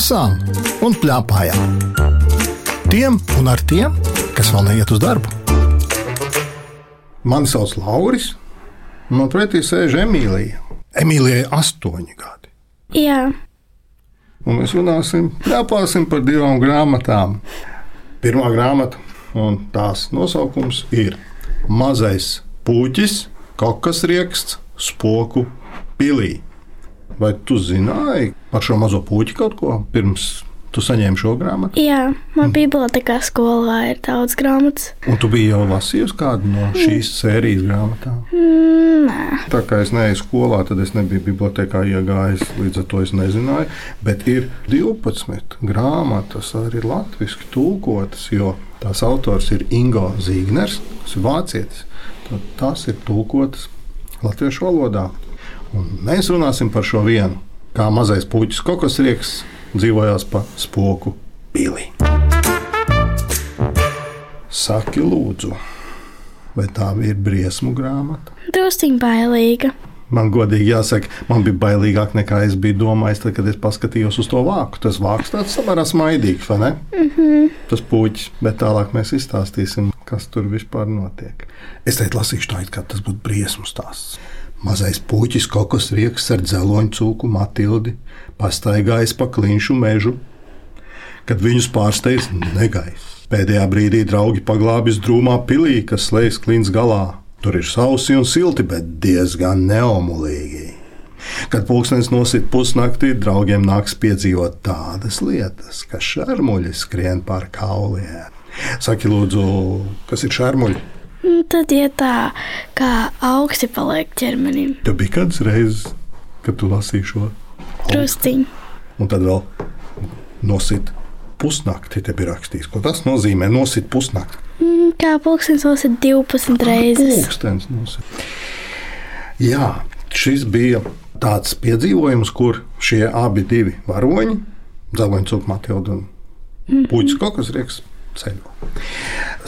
lasām un plēpājām. Tiem un ar tiem, kas vēl neiet uz darbu. Mani sauc Lauris, un man pretī sēž Emīlija. Emīlijai ir astoņi gadi. Jā, Un mēs runāsim, par divām grāmatām. Pirmā grāmata, un tās nosaukums ir Mazais puķis, kokas rieksts, spoku pilī. Vai tu zināji par šo mazo puķi kaut ko pirms tu saņēmi šo grāmatu? jā. man bibliotekā skolā ir daudz grāmatas. Un tu biji jau lasījusi kādu no šīs sērijas grāmatām. Mm, Nē, Tā kā es neeju skolā, tad es nebiju bibliotekā iegājis, līdz ar to es nezināju. Bet ir 12 grāmatas, arī latviešu tulkotas, jo tās autors ir Ingo Zīgners, kas ir vācietis. Tās ir tulkotas latviešu valodā. Un mēs runāsim par šo vienu, kā mazais puķis kokosrieks dzīvojās pa spoku pilī. Saki, lūdzu, vai tā ir briesmu grāmata? drusciņ bailīga. Man godīgi jāsaka, man bija bailīgāk nekā es biju domājis, tad, kad es paskatījos uz to vāku. Tas vāks tāds samērā smaidīgs, vai ne? Mm -hmm. Tas puķis, bet tālāk mēs izstāstīsim, kas tur vispār notiek. Es teicu, lasīšu tā, it kā tas būtu briesmu stāsts. Mazais puķis kokos rieks ar dzeloņu cūku Matildi pastaigājis pa klinšu mežu, kad viņus pārsteidz negaiss. Pēdējā brīdī draugi paglābis drūmā pilī, kas slēdz klints galā. Tur ir sausi un silti, bet diezgan neomulīgi. Kad pulkstenis nosit pusnaktī, draugiem nāks piedzīvot tādas lietas, ka šarmuļi skrien pār kauliem. Saki, lūdzu, kas ir šarmuļi? Un Tad, ja tā kā augsti paliek ķermenim, Tev bija kāds reizes, kad tu lasīji šo, drusciņ. un tad vēl nosit pusnakti. Te bija rakstīts, ko tas nozīmē. Nosit pusnakti. Mm, Kā pulkstenis ir 12 reizes. Pūkstens nosit. Jā, šis bija tāds piedzīvojums, kur šie abi divi varoņi, Zavaņcūka Matilda un Puķis Kokas rieks ceļo.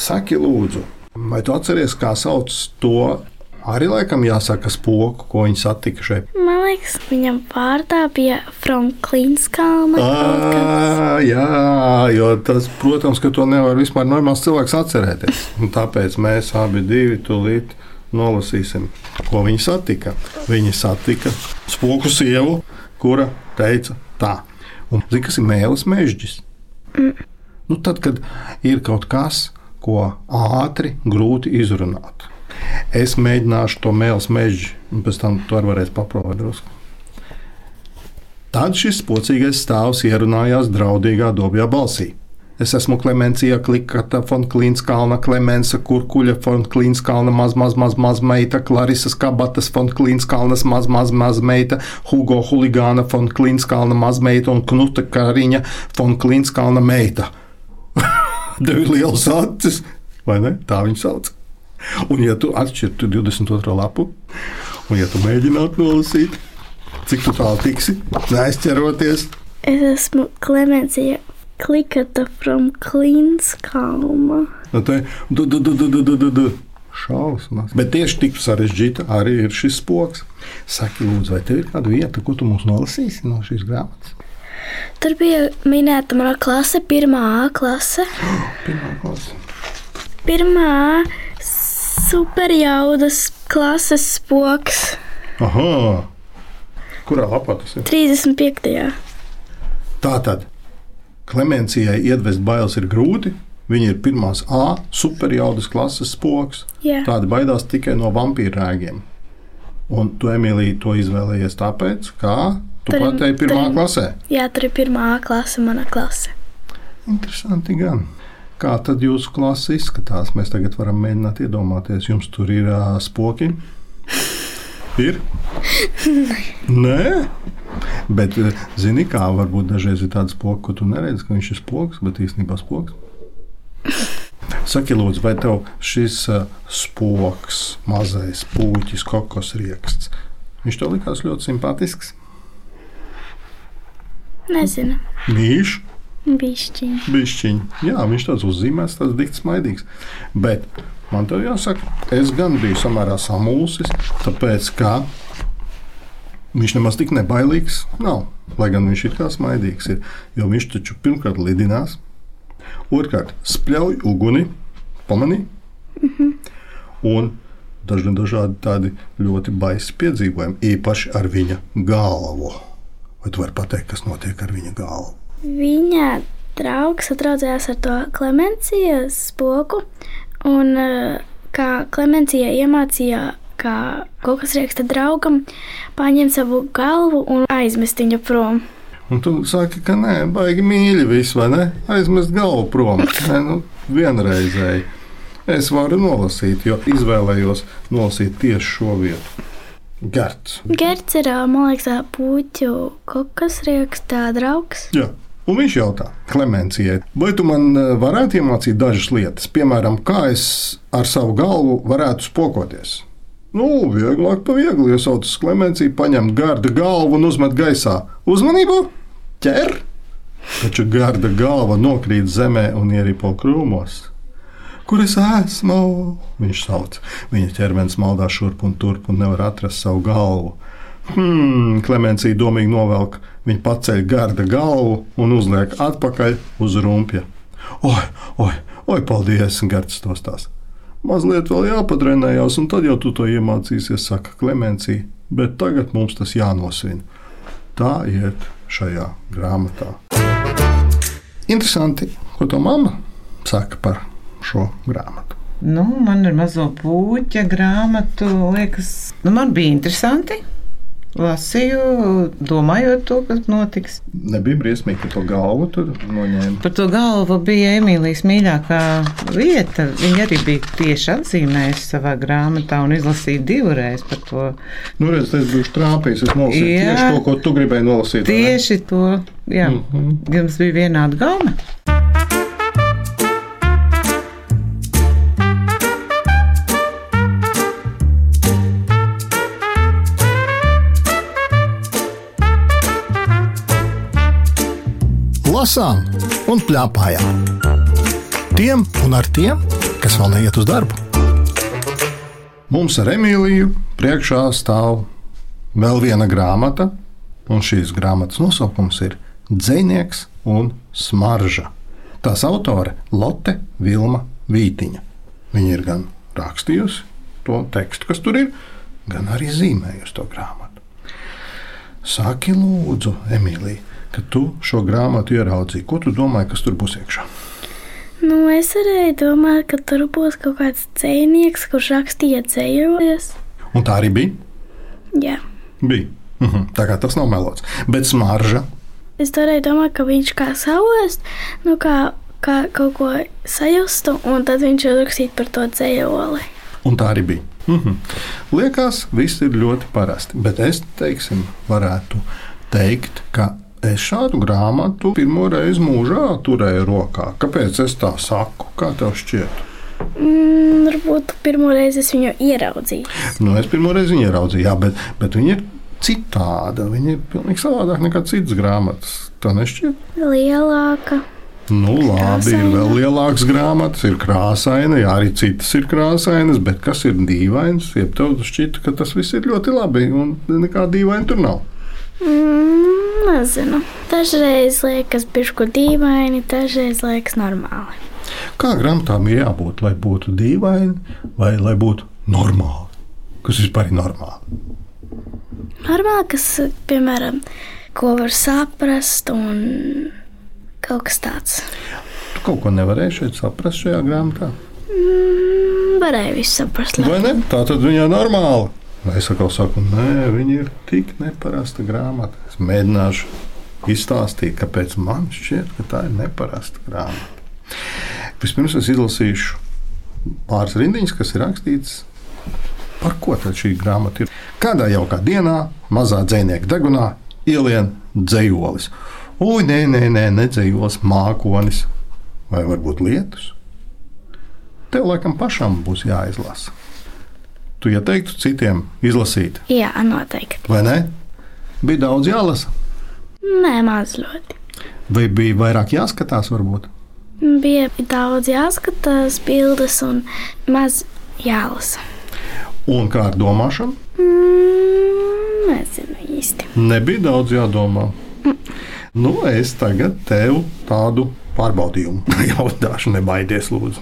Saki, lūdzu, vai tu atceries, kā sauc to? Arī laikam jāsaka spoku, ko viņi satika šeit. Man liekas, viņam vārdā bija Franklīns Kalna. kas. Jā, jo tas, protams, ka to nevar vispār normāls cilvēks atcerēties. Un tāpēc mēs abi divi tūlīt nolasīsim, ko viņi satika. Viņi satika spoku sievu, kura teica tā. Un zini, kas ir mēlis mežģis? Nu, tad, kad ir kaut kas, ko ātri, grūti izrunāt. Es mēģināšu to mēlis mežģi, un pēc tam to varēs paprovēt drusku. Tad šis spocīgais stāvs ierunājās draudīgā dobjā balsī. Es esmu Klemencija Klikata, von Klīnskalna, Klemensa Kurkuļa, von Klīnskalna, maz, maz, maz, maz meita, Klarisas Kabatas, von Klīnskalnas, maz, maz, maz meita, Hugo Huligāna, von Klīnskalna, maz meita un Knuta Kariņa, von Klīnskalna meita. Tev ir liels acis, vai ne? Tā viņa sauc. Un, ja tu atšķirtu 22. lapu, un ja tu mēģinātu nolasīt, cik tu tālu tiksi, neaizķeroties, Es esmu Klemencija Klikata from Klīns Kalma. nu, te du, du, du, du, du, du, du, du. šausmas. Bet tieši tik sarežģīta arī ir šis spoks. Saki, lūdzu, vai tev ir kāda vieta, ko tu mums nolasīsi no šīs grāmatas? Tur bija minēta mana klase, pirmā A klase. Pirmā klase. Pirmā superjaudas klases spoks Aha! Kurā lapā tas ir? 35. Tā tad Klemencijai iedvest bailes ir grūti. Viņa ir pirmās A superjaudas klases spoks. Jā. Tādi baidās tikai no vampīru rēgiem. Un tu, Emīlija, to izvēlējies tāpēc, ka tu Tur- pateici pirmā tur- klasē. Jā, tur ir pirmā klase, mana klase. Interesanti gan. Kā tad jūsu klase izskatās? Mēs tagad varam mēģināt iedomāties, jums tur ir uh, spoki. Ir? Nē, bet zini, kā varbūt dažreiz ir tāds spoks, ko tu neredzi, ka viņš ir spoks, bet īstenībā spoks. Saki, lūdzu, vai tev šis spoks, mazais puķis, kokos rieksts, viņš tev likās ļoti simpātisks? Nezinu, Mīļš, bišķiņ. bišķiņš. Jā, viņš tāds uzzīmēts, tāds dikts, maidīgs. Bet man te jāsaka, es gan biju samērā samulsis, tāpēc ka Viņš nemaz tik nebailīgs nav. Lai gan viņš ir kā smaidīgs, ir, jo viņš taču pirmkārt lidinās, otrkārt spļauj uguni, pamanīja. Mm -hmm. Un dažni dažādi tādi ļoti baisi piedzīvojumi, īpaši ar viņa galvu. Vai tu vari pateikt, kas notiek ar viņa galvu? Viņa draugs atraudzījās ar to Klemencijas spoku, un eh, kā Klemencija iemācīja kā kaut kas rieksta draugam, paņemt savu galvu un aizmest viņu prom. Un tu saki, ka nē, baigi mīļi visu, vai ne? Aizmest galvu prom. Nē, nu, vienreizēji. Es varu nolasīt, jo izvēlējos nolasīt tieši šo vietu. Gerts. Gerts ir, man liekas, puķu kokas riekstā draugs. Jā. Un viņš jautā, Klemencijai, vai tu man varētu iemācīt dažas lietas, piemēram, kā es ar savu galvu varētu spokoties? Nu, vieglāk pa viegli iesaucas Klemencija, paņem garda galvu un uzmet gaisā. Uzmanību! Ķer! Taču garda galva nokrīt zemē un ieripo krūmos. Kur es esmu? Viņš sauc. Viņa ķermenis maldā šurp un turp un nevar atrast savu galvu. Hmm, Klemencija domīgi novelk. Viņa paceļ garda galvu un uzliek atpakaļ uz rumpja. Oi, oi, oi, paldies! Gards to stāsta. Mazliet vēl jāpadrenējās, un tad jau tu to iemācīsies, saka Klemencija. Bet tagad mums tas jānosvin. Tā iet šajā grāmatā. Interesanti, ko to mamma saka par šo grāmatu. Nu, man ir mazo puķa grāmatu. Liekas, nu, man bija interesanti. Lasīju, domājot to, kas notiks. Nebija briesmīgi, ka to galvu tur noņēma. Par to galvu bija Emīlijas mīļākā vieta. Viņa arī bija tieši atzīmējusi savā grāmatā un izlasīja divreiz par to. Nu, redz, es biju trāpījis, es nolasīju Jā. tieši to, ko tu gribēji nolasīt. Tieši to, jā, mm. -hmm. jums bija vienāda gauma. Lasām un plēpājām. Tiem un ar tiem, kas vēl neiet uz darbu. Mums ar Emīliju priekšā stāv vēl viena grāmata, un šīs grāmatas nosaukums ir Dzinieks un Smarža. Tās autore Lotte Vilma Vītiņa. Viņa ir gan rakstījusi to tekstu, kas tur ir, gan arī zīmējusi to grāmatu. Saki, lūdzu, Emīlija, kad tu šo grāmatu ieraudzīji, ko tu domāji, kas tur būs iekšā? Nu, es arī domāju, ka tur būs kaut kāds dzinieks, kurš rakstīja dzējoties. Un tā arī bija. Jā. bija. Mhm, tā kā tas nav melots. Bet smarža, Es toreiz domāju, ka viņš kā savest, nu kā, kā kaut ko sajustu, un tad viņš uzrakstītu par to dzējoli. un tā arī bija. Mhm. Liekas, viss ir ļoti parasti. Bet es, teiksim, varētu teikt, ka es šādu grāmatu pirmo reizi mūžā turēju rokā. Kāpēc es tā saku? Kā tev šķiet? Mm, varbūt pirmo reizi es viņu ieraudzīju. Nu, es pirmo reizi viņu ieraudzīju, jā, bet, bet viņa ir citāda. Viņa ir pilnīgi savādāka nekā citas grāmatas. Tā nešķiet. Lielāka. Nu, labi, ir Krāsaina. vēl lielākas grāmatas, ir krāsaina, jā, arī citas ir krāsainas, bet kas ir dīvains? Jeb tev šķita, ka tas viss ir ļoti labi, un nekā dīvaina tur nav. Mm, nezinu. Dažreiz liekas bišku dīvaini, dažreiz liekas normāli. Kā grāmatām ir jābūt, lai būtu dīvaini vai lai būtu normāli? Kas vispār ir normāli? Normāli, kas, piemēram, ko var saprast, un kaut kas tāds. Tu kaut ko nevarēji šeit saprast šajā grāmatā. Mm, varēja visu saprast. Vai labi. ne? Tā tad viņa ir normāla. Es atkal saku, nē, viņa ir tik neparasta grāmata. Es mēģināšu izstāstīt, kāpēc man šķiet, ka tā ir neparasta grāmata. Vispirms es izlasīšu pāris rindiņas, kas ir rakstīts. Par ko tad šī grāmata ir? Kādā jaukā dienā, mazā dzīvnieka degunā, ielien dzējolis. Ui, nē, nē, nē, nedzējolis, mākonis vai varbūt lietus. Tev laikam pašam būs jāizlasa. Tu ieteiktu citiem izlasīt, Jā, noteikti. vai ne? Bija daudz jālasa, Nē, maz ļoti. vai bija vairāk jāskatās, varbūt. Bija daudz jāskatās, bildes un maz jālasa. Un kā ar domāšanu? Mm, nezinu īsti. Nebija daudz jādomā. Nu, es tagad tev tādu pārbaudījumu jautāšu, nebaidies, lūdzu.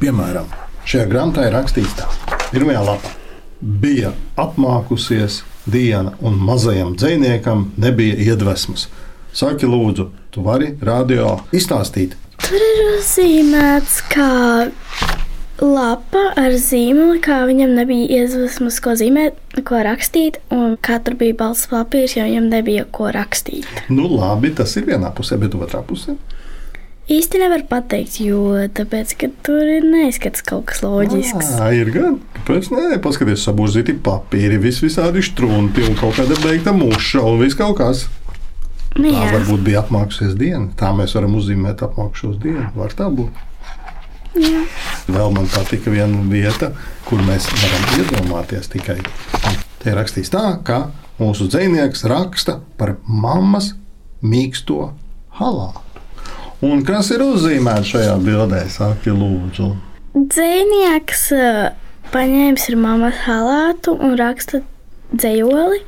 Piemēram, šajā grāmatā ir rakstīts tā, pirmajā lapā. Bija apmākusies diena, un mazajam dziniekam nebija iedvesmas. Saki, lūdzu, tu vari radio izstāstīt. Tur ir uzzīmēts, kā lapa ar zīmoli, kā viņam nebija iedvesmas, ko zīmēt, ko rakstīt, un kā tur bija balts papīrs, jo viņam nebija ko rakstīt. Nu, labi, tas ir vienā pusē, bet otrā pusē. Īsti nevar pateikt, jo tāpēc, tur ir neizskats kaut kas loģisks. Jā, ir gan. Kāpēc nē, paskaties, sabūzīti papīri, vis visādi strunti un kaut kāda beigta muša un viss kaut kas. Nu, Tā varbūt bija apmākusies diena. Tā mēs varam uzzīmēt apmākušos dienu. Var tā būt? jā. Vēl man patika viena vieta, kur mēs varam iedomāties tikai. Te ir rakstīts tā, ka mūsu dzinieks raksta par mammas mīksto halātu. Un kas ir uzzīmēts šajā bildē? Saki, lūdzu. Dzēnieks uh, paņēmis ar mammas halātu un raksta dzējoli.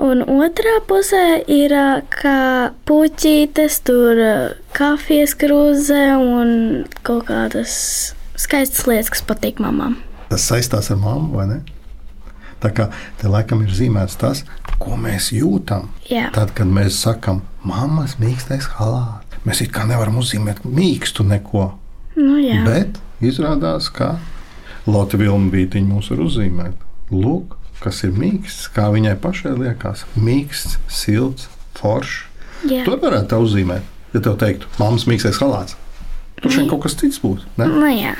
Un otrā pusē ir uh, kā puķītes, tur uh, kafijas krūze un kaut kādas skaistas lietas, kas patīk mamām. Tas saistās ar mammu, vai ne? Tā kā te laikam ir zīmēts tas, ko mēs jūtam. Jā, Tad, kad mēs sakām, mammas mīkstais halāts, mēs it kā nevaram uzzīmēt mīkstu neko. nu jā. Bet izrādās, ka Lotte Vilna bītiņa mums var uzzīmēt. Lūk, kas ir mīksts, kā viņai pašai liekas. Mīksts, silts, foršs. To varētu uzzīmēt. Ja tev teiktu, mammas mīkstais halāts, tur šeit kaut kas cits būs. Ne? Nu jā.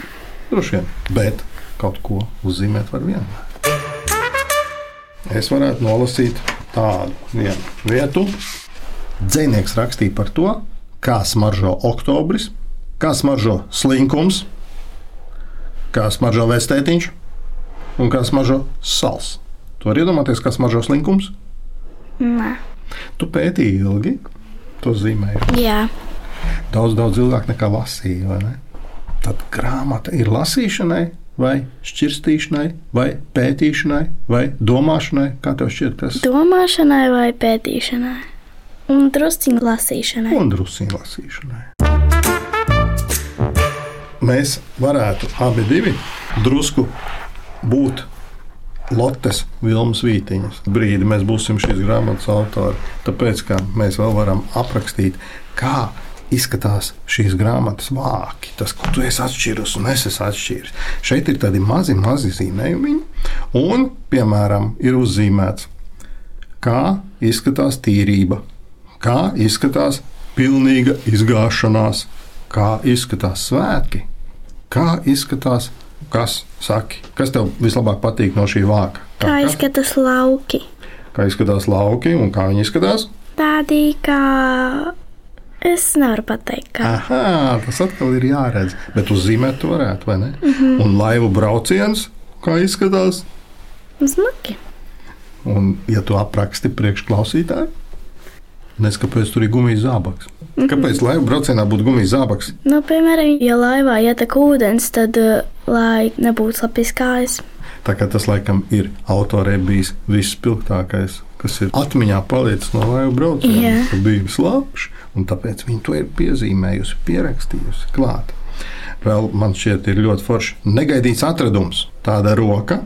Droši vien, bet kaut ko uzzīmēt var vienmēr. Es varētu nolasīt tādu vienu vietu. Dzinieks rakstīja par to, kā smaržo oktobris, kā smaržo slinkums, kā smaržo vēstētiņš un kā smaržo sals. Tu vari iedomāties, kā smaržo slinkums? Nē. Tu pētīji ilgi, to zīmēji. Jā. Daudz, daudz ilgāk nekā lasīja. vai ne? Tad grāmata ir lasīšanai, vai šķirstīšanai, vai pētīšanai, vai domāšanai. Kā tev šķiet, kas Domāšanai vai pētīšanai. Un drusciņu lasīšanai. un druskuļi lasīšanai? Mēs varētu abi divi drusku būt Lottes Vilmas Vītiņas. Brīdi mēs būsim šīs grāmatas autori. Tāpēc, ka mēs vēl varam aprakstīt, kā izskatās šīs grāmatas vāki. Tas, ko tu esi atšķīris un es esmu atšķīris. Šeit ir tādi mazi, mazi zīmējumi, un, piemēram, ir uzzīmēts, kā izskatās tīrība, kā izskatās pilnīga izgāšanās, kā izskatās svētki, kā izskatās. Kas, saki, kas tev vislabāk patīk no šī vāka? Kā kas? izskatās lauki? kā izskatās lauki un kā viņi izskatās? Tādi kā. Es nevaru pateikt, kā. Aha, tas atkal ir jāredz. Bet uzzīmēt to varētu, vai ne? Mm -hmm. Un laivu brauciens, kā izskatās? Smagi. Un, ja tu apraksti priekšklausītāju, nezinu, kāpēc tur ir gumijas zābaks. Kāpēc laivu braucienā būtu gumijas zābaks? Nu, piemēram, ja laivā ietek ūdens, tad, uh, lai nebūtu slapjas kājas, Tā kā tas laikam ir autorē bijis visspilgtākais, kas ir atmiņā palicis no laivu brauciena. Jā. Tas bija slapjš, un tāpēc viņi to ir piezīmējusi, pierakstījusi klāt. Vēl man šķiet, ir ļoti forši negaidīts atradums. Tāda roka,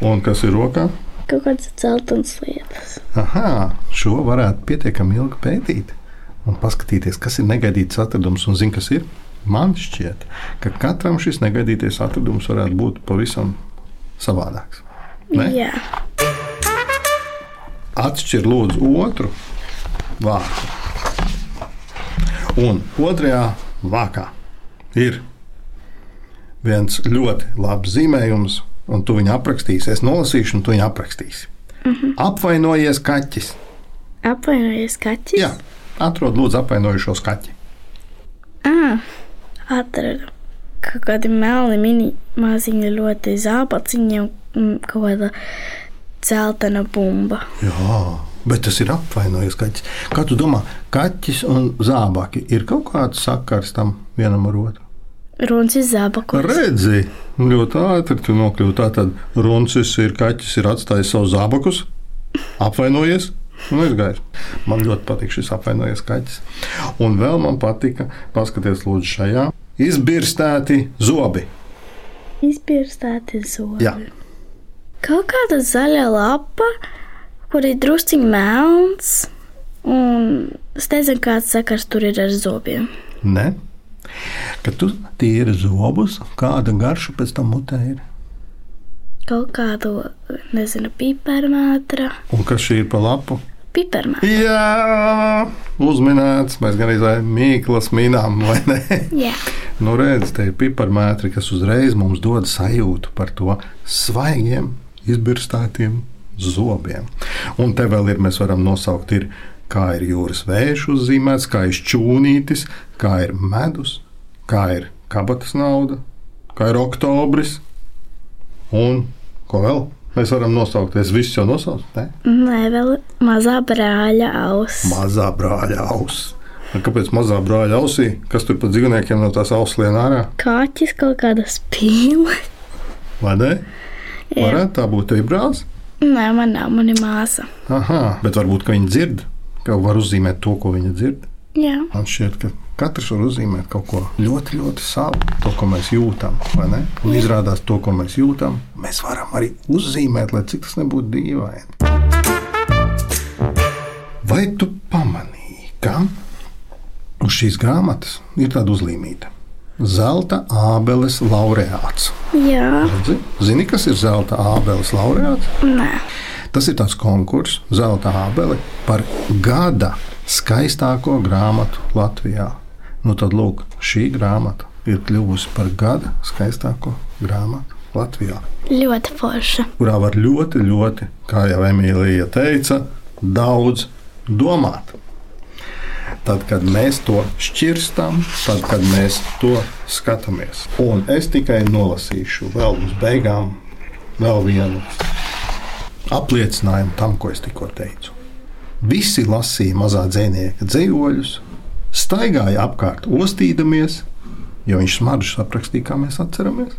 un kas ir rokā? Kaut kādas celtnas lietas. Aha, šo varētu pietiekami ilgi pētīt un paskatīties, kas ir negaidīts atradums un zina, kas ir. Man šķiet, ka katram šis negaidītais atradums varētu būt pavisam savādāks. Ne? Jā, Atšķir lūdzu otru vāku. Un otrajā vākā ir viens ļoti labs zīmējums, un tu viņu aprakstīsi. Es nolasīšu, un tu viņu aprakstīsi. Mm -hmm. Apvainojies kaķis. apvainojies kaķis. Jā, atrod lūdzu apvainojušos kaķi. Ah, atradu. Kaut kādi melni, mini maziņi, ļoti zābaciņi un kaut kāda dzeltena bumba. Jā, bet tas ir apvainojies kaķis. Kā tu domā, kaķis un zābaki ir kaut kāds sakars tam vienam ar otru? Runcis zābakus. Redzi, ļoti ātri tu nokļūsi. Tā tad runcis ir kaķis, ir atstājis savus zābakus. apvainojies aizgājis. Man ļoti patīk šis apvainojies kaķis. Un vēl man patika, paskaties, lūdzu, šajā izbirstēti zobi. Izbirstēti zobi. Jā. Kaut kāda zaļa lapa, kur ir drusciņš melns. Un es nezinu, kāds sakars tur ir ar zobiem. Ne? Kad tu tīri zobus, kāda garša pēc tam mutē ir? Kaut kādu, nezinu, piparmētra. Un kas šī ir pa lapu? Piparmētra. Jā, uzminēts. Mēs gan izvēlējāmies mīklas, minām, vai ne? Jā. Nu, redziet, te ir piparmētri, kas uzreiz mums dod sajūtu par to svaigiem, izbirstātiem zobiem. Un te vēl ir, mēs varam nosaukt, ir, kā ir jūras vējš uzzīmēts, kā ir čūnītis, kā ir medus, kā ir kabatas nauda, kā ir oktobris un ko vēl. Mēs varam nosaukt, es visu jau nosaucu. Ne? Nē, vēl mazā brāļa auss. Mazā brāļa auss. Kāpēc mazā brāļa ausī? Kas tur pa dzīvniekiem no tās auss lien ārā? Kāķis kaut kāda spīle. Vai ne? Varētu tā būt arī brālis. Nē, man nav, man ir māsa. Aha, bet varbūt viņi dzird, ka var uzzīmēt to, ko viņi dzird. Jā. Man šķiet, ka katrs var uzzīmēt kaut ko ļoti, ļoti savu, to, ko mēs jūtam. Un izrādās to, ko mēs jūtam, mēs varam arī uzzīmēt, lai cik tas nebūtu dīvaini. Vai tu pamanīji, ka uz šīs grāmatas ir tāda uzlīmīta? Zelta ābeles laureāts. Jā. Redzi? Zini, kas ir zelta ābeles laureāts? Nē. Tas ir tāds konkurss, zelta ābele par gada skaistāko grāmatu Latvijā. Nu, tad, lūk, šī grāmata ir kļuvusi par gada skaistāko grāmatu Latvijā, Ļoti forša. kurā var ļoti, ļoti, kā jau Emīlija teica, daudz domāt. Tad, kad mēs to šķirstām, tad, kad mēs to skatāmies. Un es tikai nolasīšu vēl uz beigām vēl vienu apliecinājumu tam, ko es tikko teicu. Visi lasīja mazā dzinieka dzīvoļus, staigāja apkārt, ostīdamies, jo viņš smaržas aprakstīja, kā mēs atceramies,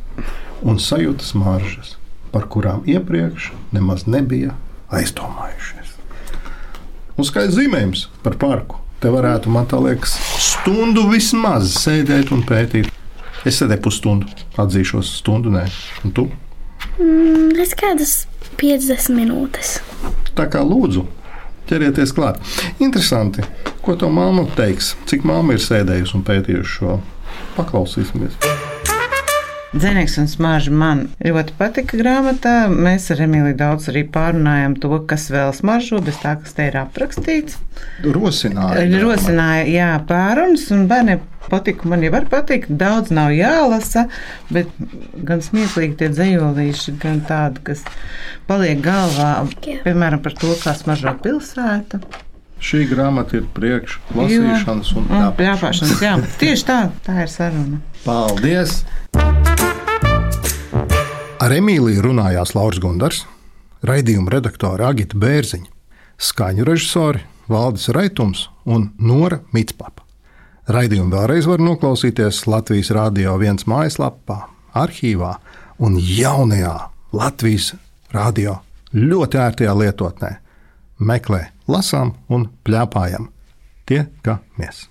un sajūta smaržas, par kurām iepriekš nemaz nebija aizdomājušies. Un skaidrs zīmējums par parku. Te varētu, man liekas, stundu vismaz sēdēt un pētīt. Es sēdēju pusstundu, atzīšos, stundu nē. Un tu? Mm, es kādas 50 minūtes. Tā kā lūdzu, ķerieties klāt. Interesanti, ko to māma teiks. Cik māma ir sēdējusi un pētījusi šo? Paklausīsimies. Dzenieks un smāža man ļoti patika grāmatā. Mēs ar Emīliju daudz arī pārunājām to, kas vēl smaržo, bez tā, kas te ir aprakstīts. Rosināja. Rosināja, jā, pārunas, un bērniem patika. Man jau var patikt, daudz nav jālasa, bet gan smieklīgi tie dzējolīši, gan tādi, kas paliek galvā, piemēram, par to, kā smaržo pilsēta. Šī grāmata ir priekš lasīšanas un un tāpēc. pļāpāšanas. Jā, tieši tā, tā ir saruna. Paldies! Ar Emīliju runājās Lauris Gundars, raidījuma redaktore Agita Bērziņa, skaņu režisori Valdis Raitums un Nora Mitspapa. Raidījumu vēlreiz var noklausīties Latvijas Rādio 1 mājaslapā, arhīvā un jaunajā Latvijas Rādio ļoti ērtajā lietotnē. Meklē, lasām un plēpājam. Tie, kā mēs.